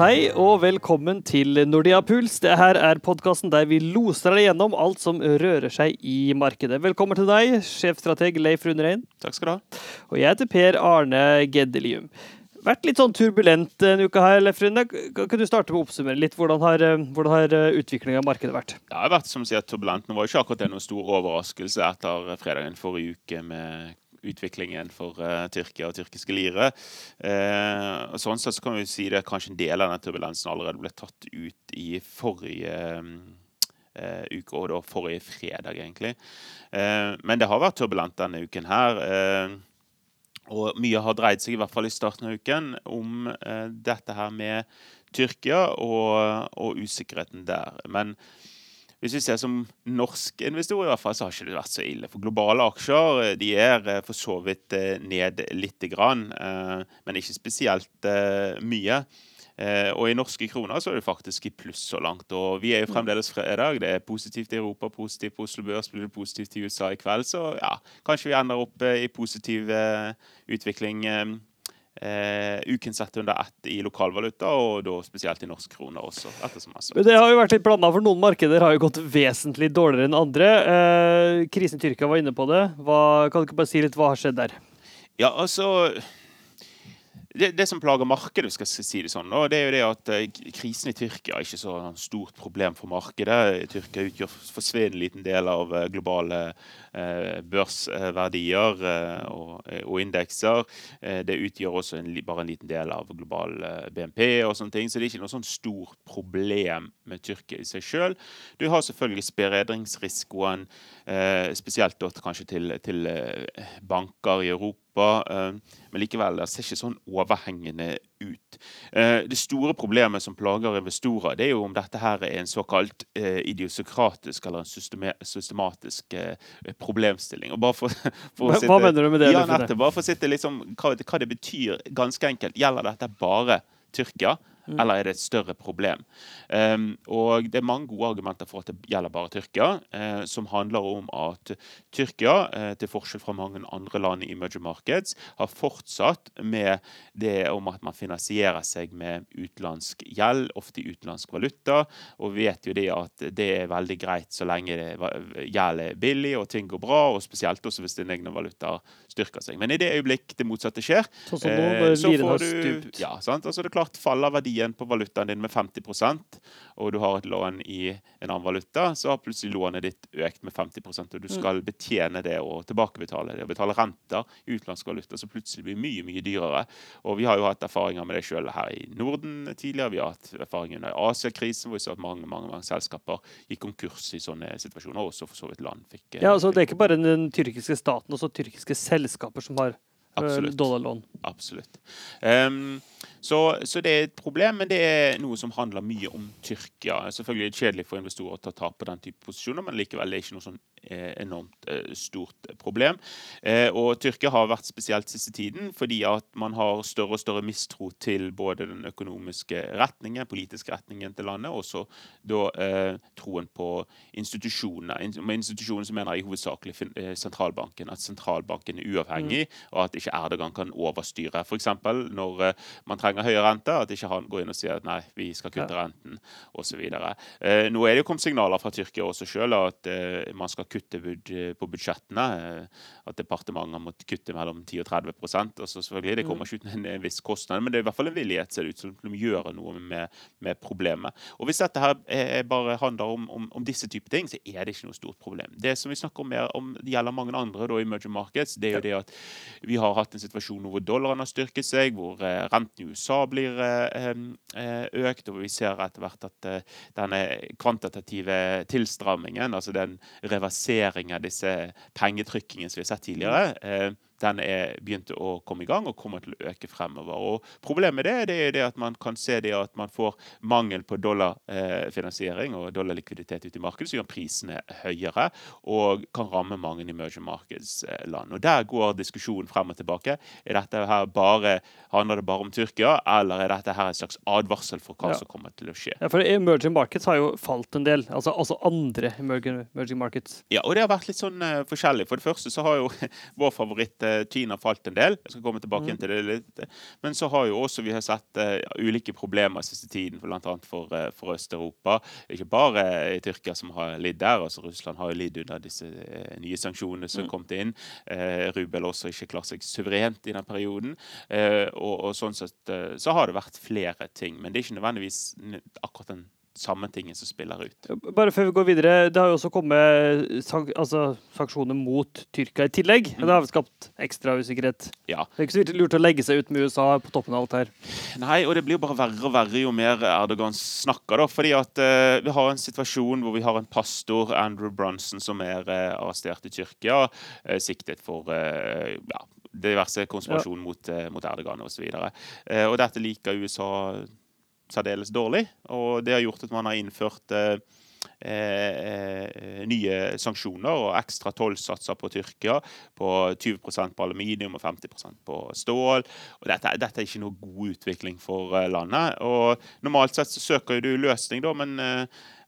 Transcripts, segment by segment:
Hei og velkommen til Nordia Puls. Det her er podkasten der vi loser deg gjennom alt som rører seg i markedet. Velkommen til deg, sjefstrateg Leif Rundrein. Takk skal du ha. Og jeg heter Per Arne Geddelium. Vært litt sånn turbulent denne uka her, Leif Rune. Kan du starte med å oppsummere litt? Hvordan har, hvordan har utviklinga av markedet vært? Det har vært som sier, turbulent. Nå var ikke akkurat det noen stor overraskelse etter fredagen forrige uke med utviklingen for uh, Tyrkia og tyrkiske lire. Uh, sånn sett så kan vi si det kanskje en del av den turbulensen allerede ble tatt ut i forrige uh, uke, og da forrige fredag, egentlig. men det har vært turbulent denne uken her. og mye har dreid seg, i hvert fall i starten av uken, om dette her med Tyrkia og, og usikkerheten der. Men hvis vi ser som norsk investor, i hvert fall, så har ikke det vært så ille. For globale aksjer eh, de er eh, for så vidt eh, ned lite grann, men ikke spesielt mye. Og i norske kroner så er det faktisk i pluss så langt. Og vi er jo fremdeles fredag. Det er positivt i Europa, positivt på Oslo Børs, blir det positivt i USA i kveld. Så ja, kanskje vi ender opp i positiv utvikling eh, uken sett under ett i lokalvaluta, og da spesielt i norsk krone også. Men det har jo vært litt blanda, for noen markeder har jo gått vesentlig dårligere enn andre. Eh, krisen i Tyrkia var inne på det. Hva, kan du ikke bare si litt hva har skjedd der? Ja, altså det, det, som plager markedet, skal jeg si det sånn, det er jo det at uh, krisen i Tyrkia er ikke så stort problem for markedet. Tyrkia utgjør forsvinnende liten del av uh, globale børsverdier og, og, indekser. det utgjør også en, bare en liten del av global BNP og sånne ting, så det er ikke noe sånn stort problem med Tyrkia i seg sjøl. Du har selvfølgelig spredningsrisikoen, spesielt da, kanskje til, til banker i Europa. Men likevel, det ser ikke sånn overhengende ut. Eh, det store problemet som plager investorer, det er jo om dette her er en såkalt eh, idiosokratisk eller en systematisk problemstilling. For, for hva, sitte, hva, mener du med det? Ja, nettopp, bare for å sitte liksom, hva, hva det betyr, ganske enkelt. Gjelder dette bare Tyrkia? Mm. Eller er det et større problem? Um, og Det er mange gode argumenter for at det gjelder bare Tyrkia, uh, som handler om at Tyrkia, uh, til forskjell fra mange andre land i emerging markets, har fortsatt med det om at man finansierer seg med utenlandsk gjeld, ofte i utenlandsk valuta. Og vet jo det at det er veldig greit så lenge gjeld er billig og ting går bra, og spesielt også hvis din egne valuta styrker seg. Men i det øyeblikk det motsatte skjer, sånn som nå, uh, så får du ja, sant? Altså, det er klart faller verdien på valutaen din med 50% og du har et lån i en annen valuta, så har plutselig lånet ditt økt med 50% og du mm. skal betjene det og tilbakebetale det og betale renter i utenlandsk valuta, så plutselig blir mye mye dyrere. Og Vi har jo hatt erfaringer med det sjøl her i Norden tidligere. Vi har hatt erfaringer under Asiakrisen, hvor vi så at mange, mange, mange selskaper gikk konkurs i sånne situasjoner. Også for så vidt land fikk Ja, altså Det er ikke bare den tyrkiske staten, også tyrkiske selskaper som har eh, Absolutt. dollarlån. Absolutt. Um, så, så, det er et problem, men det er noe som handler mye om Tyrkia. Selvfølgelig er det kjedelig for investorer å ta tap på den type posisjoner, men likevel er det ikke noe sånn enormt eh, stort problem. Eh, og Tyrkia har vært spesielt siste tiden fordi at man har større og større mistro til både den økonomiske retningen, politiske retningen til landet, og også da eh, troen på institusjonene. Med institusjoner så mener jeg hovedsakelig eh, sentralbanken. At sentralbanken er uavhengig, mm. og at ikke Erdogan kan overstyre. F.eks. når eh, man trenger høyere rente, at ikke han går inn og sier at nei, vi skal kutte ja. renten osv. Eh, nå er det jo kommet signaler fra Tyrkia også sjøl at man skal kutte bud på budsjettene. At at har måttet kutte mellom 10 og 30% og så selvfølgelig, Det kommer mm. ikke uten en viss kostnad, men det er i hvert fall en villighet ser det ut som de gjør noe med, med problemet. Og Hvis dette her er, bare handler om, om, om, disse typer ting, så er det ikke noe stort problem. Det som vi snakker om, mer om det gjelder mange andre da, emerging markets, det er jo det at vi har hatt en situasjon hvor dollaren har styrket seg, hvor eh, renten i USA blir eh, eh, økt, og vi ser etter hvert at eh, denne kvantitative tilstrammingen, altså den reverseringen av disse pengetrykkingene som vi har sett tidligere, den er begynt å komme i gang og kommer til å øke fremover. Og problemet det, det er det at man kan se det at man får mangel på dollarfinansiering og dollarlikviditet ute i markedet, som gjør prisene høyere og kan ramme mange emerging markets-land. Og Der går diskusjonen frem og tilbake. Er dette her bare, Handler det bare om Tyrkia, eller er dette her en slags advarsel for hva ja. som kommer til å skje? Ja, for Emerging markets har jo falt en del, altså, altså andre emerging markets. Ja, og det har vært litt sånn uh, forskjellig. For det første så har jo vår favoritt eh, Kina falt en del. Jeg skal komme tilbake Mm. til det litt. Men så har jo også vi har sett uh, ulike problemer siste tiden, bl.a. For, uh, for Øst-Europa. Ikke bare i Tyrkia som har lidd der. altså Russland har jo lidd under disse uh, nye sanksjonene som Mm. kom inn. Eh, Rubel også ikke klart seg suverent i den perioden. Eh, og, og sånn sett eh, så har det vært flere ting. Men det er ikke nødvendigvis akkurat den samme tingen som spiller ut. Bare før vi går videre, det har jo også kommet sank altså, sanksjoner mot Tyrkia i tillegg. Mm. og Det har skapt ekstra usikkerhet. Ja. Det er ikke så lurt å legge seg ut med USA på toppen av alt her. Nei, og det blir jo bare verre og verre jo mer Erdogan snakker. da, fordi at uh, Vi har en situasjon hvor vi har en pastor, Andrew Brunson, som er uh, arrestert i Tyrkia, uh, siktet for ja, diverse konspirasjon mot, eh, mot Erdogan osv. Eh, og dette liker USA særdeles dårlig, og det har gjort at man har innført eh, eh, eh, nye sanksjoner og ekstra tollsatser på Tyrkia på 20% på aluminium og 50% på stål. Og dette, dette er ikke noe god utvikling for eh, landet. Og Normalt sett så søker du løsning, da, men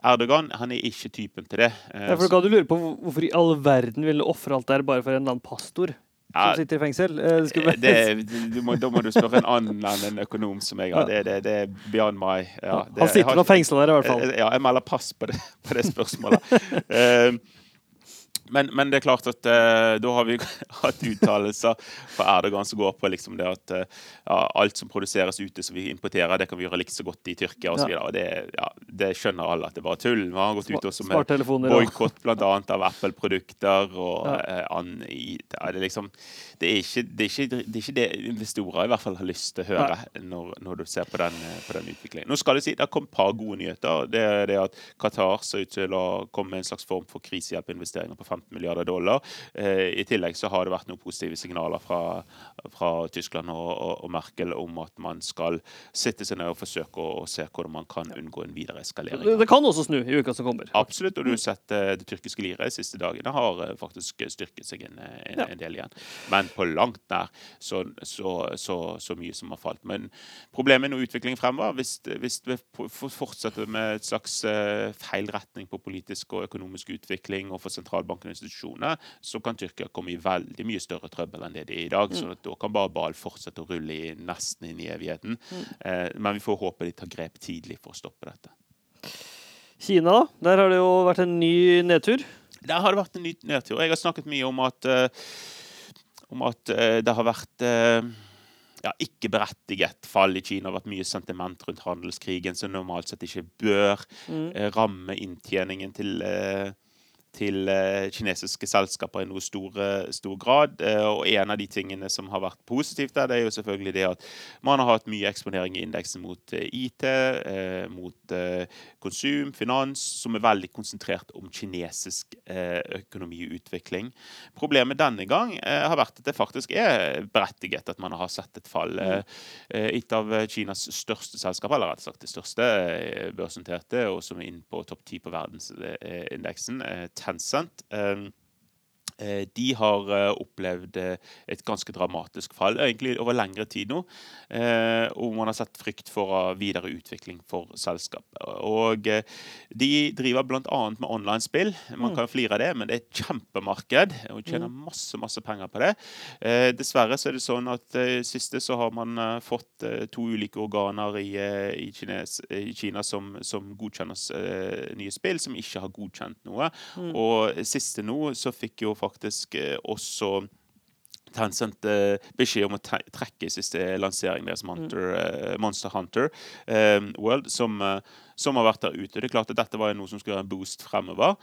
Erdogan han er ikke typen til det. Eh, Ja, for du lure på hvorfor i all verden ville ofre alt der bare for en eller annen pastor som sitter i fengsel? Eh, Det det, du må, da må du spørre en annen enn en økonom som jeg har. Det, det, det er beyond my ja, det, Han sitter nå fengsla der, i hvert fall. Eh, Ja, jeg melder pass på det, på det spørsmålet. Eh, men, men det er klart at uh, da har vi hatt uttalelser fra Erdogan som går på liksom det at uh, ja, alt som produseres ute som vi importerer, det kan vi gjøre like så godt i Tyrkia osv. Ja. Og det, ja, det skjønner alle at det bare tull. Vi har gått ut også med boikott bl.a. av Apple-produkter. og Ja. uh, an, i, ja, det, er liksom, det, er ikke, det, er ikke, det er ikke det investorer i hvert fall har lyst til å høre når, når du ser på den, på den utviklingen. Nå skal jeg si, det har kommet et par gode nyheter. Det er det at Qatar ser ut til å komme med en slags form for krisehjelpinvesteringer på 15 milliarder dollar. Eh, I tillegg så har det vært noen positive signaler fra, fra Tyskland og, og, og Merkel om at man skal sitte seg ned og forsøke å, se hvordan man kan unngå en videre eskalering. Det, det kan også snu i uka som kommer. Absolutt, og du har sett eh, det tyrkiske liret de siste dagene har eh, faktisk styrket seg en, en, en del igjen. Men på langt nær så, så, så, så mye som har falt. Men problemet er nå utviklingen fremover. Hvis, hvis vi fortsetter med et slags feil retning på politisk og økonomisk utvikling og for sentralbanken og institusjoner, så kan Tyrkia komme i veldig mye større trøbbel enn det de er i dag. Så da kan bare ball fortsette å rulle i, nesten inn i evigheten. Eh, men vi får håpe de tar grep tidlig for å stoppe dette. Kina, da? Der har det jo vært en ny nedtur. Der har det vært en ny nedtur. Jeg har snakket mye om at, eh, om at eh, det har vært ja, ikke berettiget fall i Kina. Det har vært mye sentiment rundt handelskrigen, som normalt sett ikke bør Mm. ramme inntjeningen til, til eh, kinesiske selskaper i noe stor, eh, stor grad. Eh, og en av de tingene som har vært positivt der, det er jo selvfølgelig det at man har hatt mye eksponering i indeksen mot eh, IT, mot konsum, finans, som er veldig konsentrert om kinesisk økonomiutvikling. Problemet denne gang har vært at det faktisk er berettiget at man har sett et fall. Eh, et av Kinas største selskaper, eller rett og slett det største børsnoterte, og som er inne på topp ti på verdensindeksen, Tencent. eh, De har eh, opplevd eh, et ganske dramatisk fall, egentlig over lengre tid nå. eh, Og man har sett frykt for eh, videre utvikling for selskapet. Og eh, de driver bl.a. med online-spill. Man Mm. kan flire av det, men det er et kjempemarked, og tjener masse masse penger på det. Eh, dessverre så er det sånn at eh, siste så har man eh, fått eh, to ulike organer i, eh, i, Kines, i Kina som, som godkjenner eh, nye spill, som ikke har godkjent noe. Mm. Og siste nå så fikk jo faktisk eh, også Tencent eh, beskjed om å tre trekke siste lansering deres, Monster, eh, Monster Hunter World, som, som har vært der ute. Det er klart at Dette var noe som skulle være en boost fremover.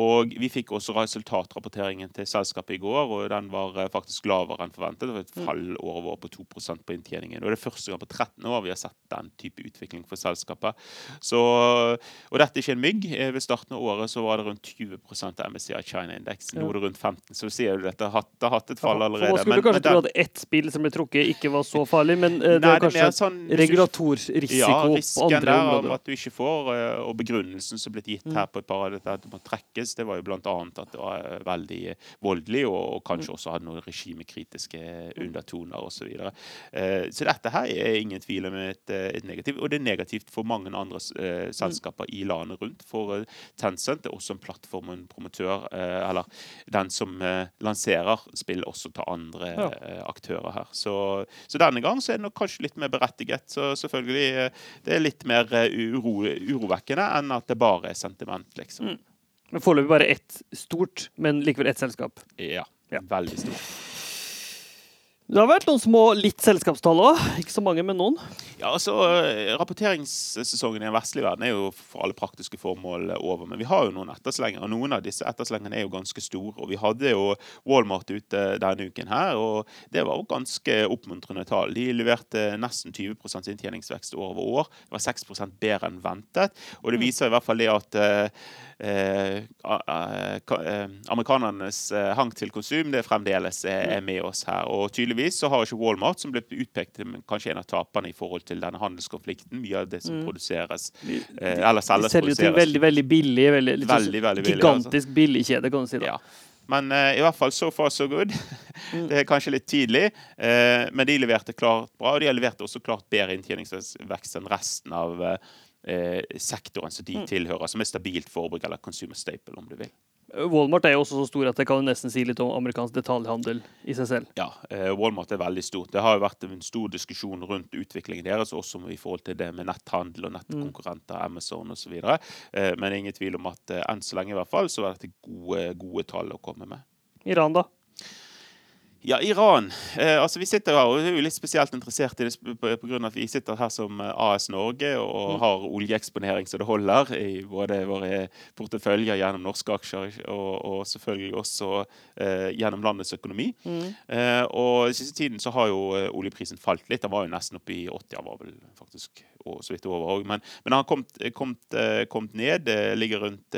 Og Vi fikk også resultatrapporteringen til selskapet i går, og den var eh, faktisk lavere enn forventet. Det var et fall over år på 2% på inntjeningen. Og Det er første gang på 13 år vi har sett den type utvikling for selskapet. Så, og dette er ikke en mygg. Eh, Ved starten av året så var det rundt 20 av MSCI China-indeksen. Nå er det rundt 15 så sier du dette har hatt, et fall For allerede. Man skulle men- kanskje men tro at ett spill som ble trukket, ikke var så farlig, men eh, det er kanskje sånn, regulatorrisiko ja, på andre områder. at du ikke får, eh, og begrunnelsen som blitt gitt Mm. her på et par av dette at det må trekkes, det var jo annet at det var eh, veldig voldelig, og, og Mm. kanskje også hadde noen regimekritiske undertoner osv. Så, videre. Eh, så dette her er ingen tvil om et, et negativt, og det er negativt for mange andre Mm. selskaper i landet rundt. For Tencent er også en plattform og en promotør, eller den som lanserer spill, også til andre Ja. aktører her. Så, så denne gang så er det nok kanskje litt mer berettiget. Så selvfølgelig det er litt mer uro, urovekkende enn at det bare er sentiment, liksom. Mm. Foreløpig bare ett stort, men likevel ett selskap. Ja, Ja. veldig stort. Det har vært noen små litt selskapstall òg. Ikke så mange, men noen. Ja, altså, eh, Rapporteringssesongen i den vestlige verden er jo for alle praktiske formål over. Men vi har jo noen etterslenger, og noen av disse etterslengene er jo ganske store. Og vi hadde jo Walmart ute denne uken her, og det var jo ganske oppmuntrende tall. De leverte nesten 20 inntjeningsvekst år over år. Det var 6 bedre enn ventet. Og det viser i hvert fall det at eh, eh, amerikanernes eh, hang til konsum det fremdeles er, med oss her. Og tydeligvis så har ikke Walmart, som ble utpekt kanskje en av taperne i forhold til denne handelskonflikten, mye av det som Mm. produseres eh, eller selges, selger produseres. veldig, veldig billig. Veldig, sånn Veldig, veldig billig, altså. gigantisk billigkjede, kan du si. da. Ja. Men uh, i hvert fall so far so good. Mm. Det er kanskje litt tidlig, uh, men de leverte klart bra. Og de har levert også klart bedre inntjeningsvekst enn resten av eh, sektoren som de Mm. tilhører, som er stabilt forbruk eller consumer staple, om du vil. Walmart er jo også så stor at det kan nesten si litt om amerikansk detaljhandel i seg selv. Ja, eh, Walmart er veldig stort. Det har jo vært en stor diskusjon rundt utviklingen deres, også i forhold til det med netthandel og nettkonkurrenter, Amazon osv. Eh, men det er ingen tvil om at eh, enn så lenge i hvert fall, så er dette gode, gode tall å komme med. Iran, da? Ja, Iran. Eh, altså Vi sitter her og er jo litt spesielt interessert i det pga. at vi sitter her som eh, AS Norge og Mm. har oljeeksponering så det holder i både våre porteføljer gjennom norske aksjer og, og selvfølgelig også eh, gjennom landets økonomi. Mm. Eh, og den siste tiden så har jo eh, oljeprisen falt litt. Den var jo nesten oppe i 80, han var vel faktisk og så vidt over òg. Men, men han har kommet, kommet, eh, kommet ned. Det ligger rundt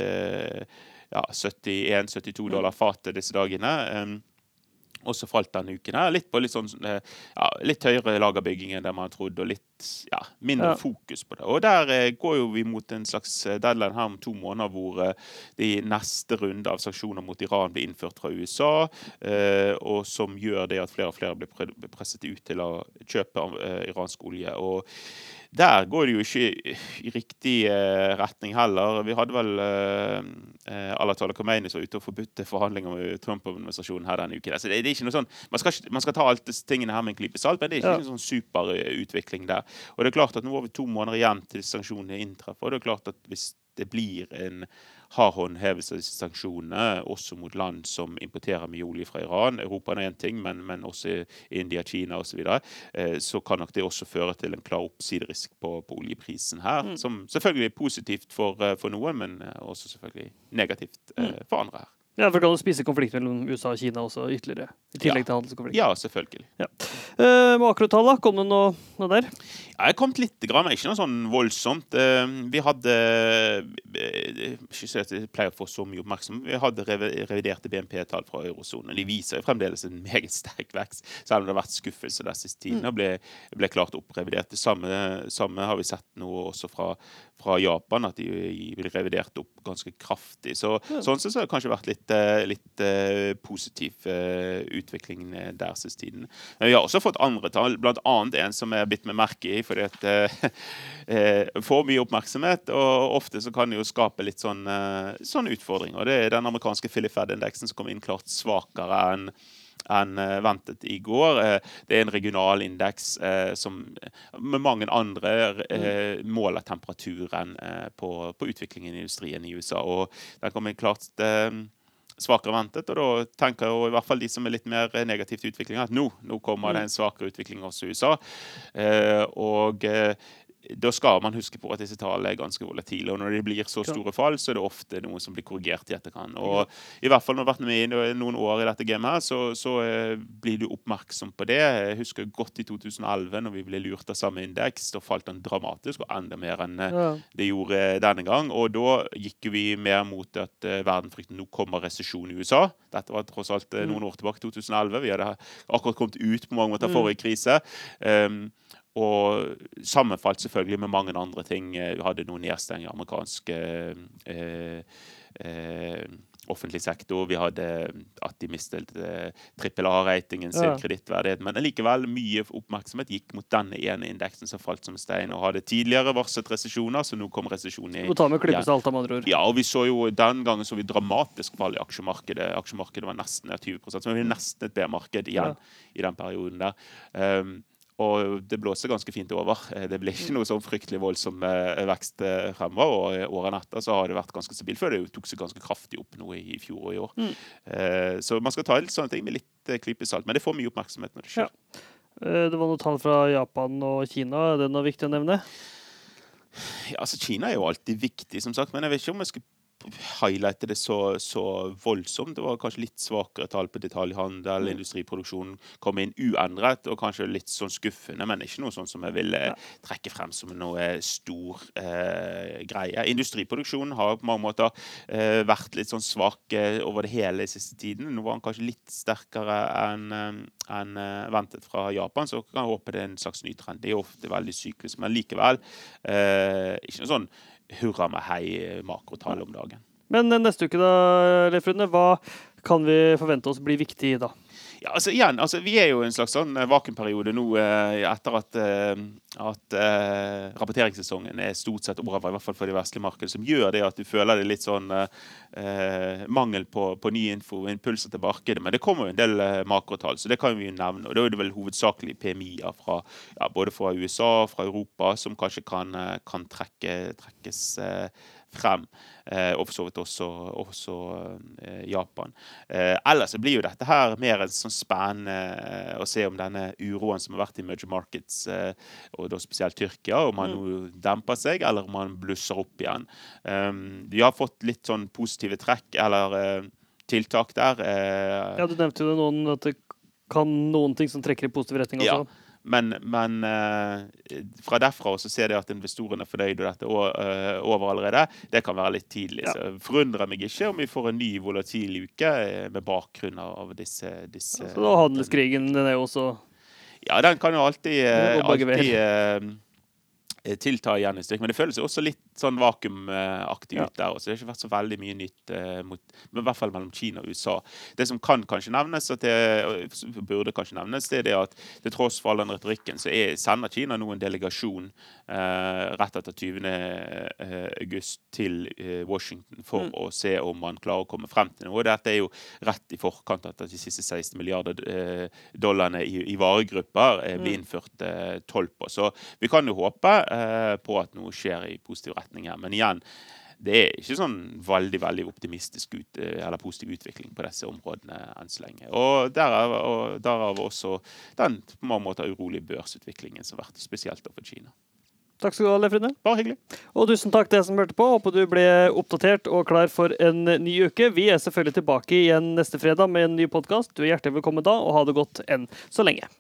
ja, 71-72 dollar fatet disse dagene. Um, også falt denne uken. her, Litt på litt sånn eh, ja, litt høyere lagerbygging enn det man trodde, og litt ja, mindre Ja. fokus på det. Og der eh, går jo vi mot en slags eh, deadline her om to måneder, hvor de neste runde av sanksjoner mot Iran blir innført fra USA, eh, og som gjør det at flere og flere blir presset ut til å kjøpe iransk olje. og der går det jo ikke i riktig eh, retning heller. Vi hadde vel eh, eh, Ayatollah Khomeini som var ute og forbudte forhandlinger med Trump-administrasjonen her denne uken. Så det, det er ikke noe sånn, man skal, man skal ta alt disse tingene her med en klype salt, men det er ikke Ja. en sånn super eh, der. Og det er klart at Nå har vi to måneder igjen til sanksjonene inntreffer. og det er klart at hvis det blir en hard håndhevelse av disse sanksjonene, også mot land som importerer mye olje fra Iran. Europa er én ting, men, men også India, Kina osv. Så, videre, eh, så kan nok det også føre til en klar oppsiderisk på, på oljeprisen her. Mm. Som selvfølgelig er positivt for, eh, for noen, men eh, også selvfølgelig negativt Mm. for andre her. Ja, for kan du spise konflikten mellom USA og Kina også ytterligere? I tillegg til handelskonflikt. Ja, selvfølgelig. Eh, makrotall, da? Kom det noe, noe der? Ja, jeg kom litt, grann, men ikke noe sånn voldsomt. Eh, Vi hadde eh, Ikke så at jeg pleier å få så mye oppmerksomhet. Vi hadde reviderte BNP-tall fra eurosonen. De viser jo fremdeles en meget sterk vekst, selv om det har vært skuffelse den siste tiden. Og ble, ble klart opprevidert. Det samme, samme har vi sett nå også fra, fra Japan, at de blir revidert opp ganske kraftig. Så, Sånn sett så har det kanskje vært litt, eh, litt eh, positiv eh, utvikling der siste tiden. Men vi har også fått andre tall, annet en som jeg har bitt meg merke i, fordi at eh, får mye oppmerksomhet, og ofte så kan det jo skape litt sånn, sånn utfordringer. Det er den amerikanske Philip Fed-indeksen som kom inn klart svakere enn enn eh, ventet i går. Eh, Det er en regional indeks eh, som med mange andre eh, måler temperaturen på, på utviklingen i industrien i USA. Og den kom inn klart svakere ventet, og da tenker jo i hvert fall de som er litt mer negativt i utviklingen, at nå, nå kommer det en svakere utvikling også i USA. Og da skal man huske på at disse tallene er ganske volatile. Og når det blir så store fall, så er det ofte noe som blir korrigert i etterkant. Og i hvert fall når du har vært med i noen år i dette gamet, her, så, så eh, blir du oppmerksom på det. Jeg husker godt i 2011, når vi ble lurt av samme indeks. Da falt den dramatisk, og enda mer enn eh, det gjorde denne gang. Og da gikk vi mer mot at verdenfrykten verden fryktet nå kommer resesjon i USA. Dette var tross alt eh, noen år tilbake, 2011. Vi hadde akkurat kommet ut på mange måter av forrige krise. Um, og sammenfalt selvfølgelig med mange andre ting. Eh, Vi hadde noen nedstengninger, amerikansk eh, eh, eh, offentlig sektor. Vi hadde at de mistet uh, trippel A-ratingen sin, Ja. kredittverdighet. Men likevel mye oppmerksomhet gikk mot denne ene indeksen som falt som stein. Og hadde tidligere varslet resesjoner, så nå kom resesjonen i Du må ta med klippesalt, med andre ord. ja, og vi så jo Den gangen så vi dramatisk fall i aksjemarkedet. Aksjemarkedet var nesten ned 20% så vi var nesten et B-marked igjen i den perioden der. Um, og det blåser ganske fint over. Eh, Det blir ikke noe sånn fryktelig voldsom eh, vekst eh, fremover. Og årene etter så har det vært ganske stabilt, før det tok seg ganske kraftig opp nå i, fjor og i år. Mm. Så man skal ta litt sånne ting med litt klype salt. Men det får mye oppmerksomhet når det skjer. Ja. Det var noen tall fra Japan og Kina. Er det noe viktig å nevne? Ja, altså Kina er jo alltid viktig, som sagt, men jeg vet ikke om jeg skulle highlighte det så, så voldsomt. Det var kanskje litt svakere tall på detaljhandel, Mm. Industriproduksjonen kom inn uendret, og kanskje litt sånn skuffende, men ikke noe sånn som jeg ville trekke frem som noe stor eh, greie. Industriproduksjonen har på mange måter eh, vært litt sånn svak eh, over det hele siste tiden. Nå var den kanskje litt sterkere enn en, enn, eh, ventet fra Japan, så kan jeg håpe det er en slags ny trend. Det er ofte veldig syklisk, men likevel eh, ikke noe sånn hurra med hei makrotall om dagen. Men neste uke, da, Leif Rune, hva kan vi forvente oss blir viktig da? Ja, altså igjen, altså Vi er jo i en slags sånn eh, vakuumperiode nå eh, etter at, eh, at eh, rapporteringssesongen er stort sett over, i hvert fall for de vestlige markedene, som gjør det at du føler det litt sånn eh, mangel på, på ny info impulser til markedet. Men det kommer jo en del eh, makrotall, så det kan vi jo nevne. og Da er det vel hovedsakelig PMI-er fra ja, både fra USA og fra Europa som kanskje kan, kan trekke, trekkes eh, frem. Eh, og for så vidt også, også eh, Japan. Eh, ellers så blir jo dette her mer en sånn spennende å se om denne uroen som har vært i major markets, og da spesielt Tyrkia, om man nå demper seg, eller om man blusser opp igjen. Um, vi har fått litt sånn positive trekk, eller tiltak der. Ja, Du nevnte jo noen, at det kan noen ting som trekker i positiv retning Ja. Men, men eh, fra derfra så ser de at investorene er fornøyd og dette er eh, over allerede. Det kan være litt tidlig. Ja. Så forundrer meg ikke om vi får en ny volatil uke eh, med bakgrunn av disse, disse, ja, Så da Handelskrigen den er jo også Ja, den kan jo alltid, alltid eh, tilta igjen i styrke. Men det føles også litt sånn vakuumaktig Ja. ut der. også. det har ikke vært så veldig mye nytt uh, mot, i hvert fall mellom Kina og USA. Det som kan kanskje nevnes, det, burde kanskje nevnes, det er det at til tross for all den retorikken, så er, sender Kina nå en delegasjon uh, rett etter 20. eh, august til uh, Washington for Mm. å se om man klarer å komme frem til noe. Dette er jo rett i forkant at de siste 16 milliarder dollarene i, i varegrupper eh, blir Mm. innført toll på. Så vi kan jo håpe på at noe skjer i positiv retning her. Men igjen, det er ikke sånn veldig veldig optimistisk ut, eh, eller positiv utvikling på disse områdene enn så lenge. Og derav, og derav også den på mange måter urolige børsutviklingen som har vært spesielt for Kina. Takk skal du ha, Leif Rune. Bare hyggelig. Og tusen takk til deg som hørte på. Håper du ble oppdatert og klar for en ny uke. Vi er selvfølgelig tilbake igjen neste fredag med en ny podkast. Du er hjertelig velkommen da, og ha det godt enn så lenge.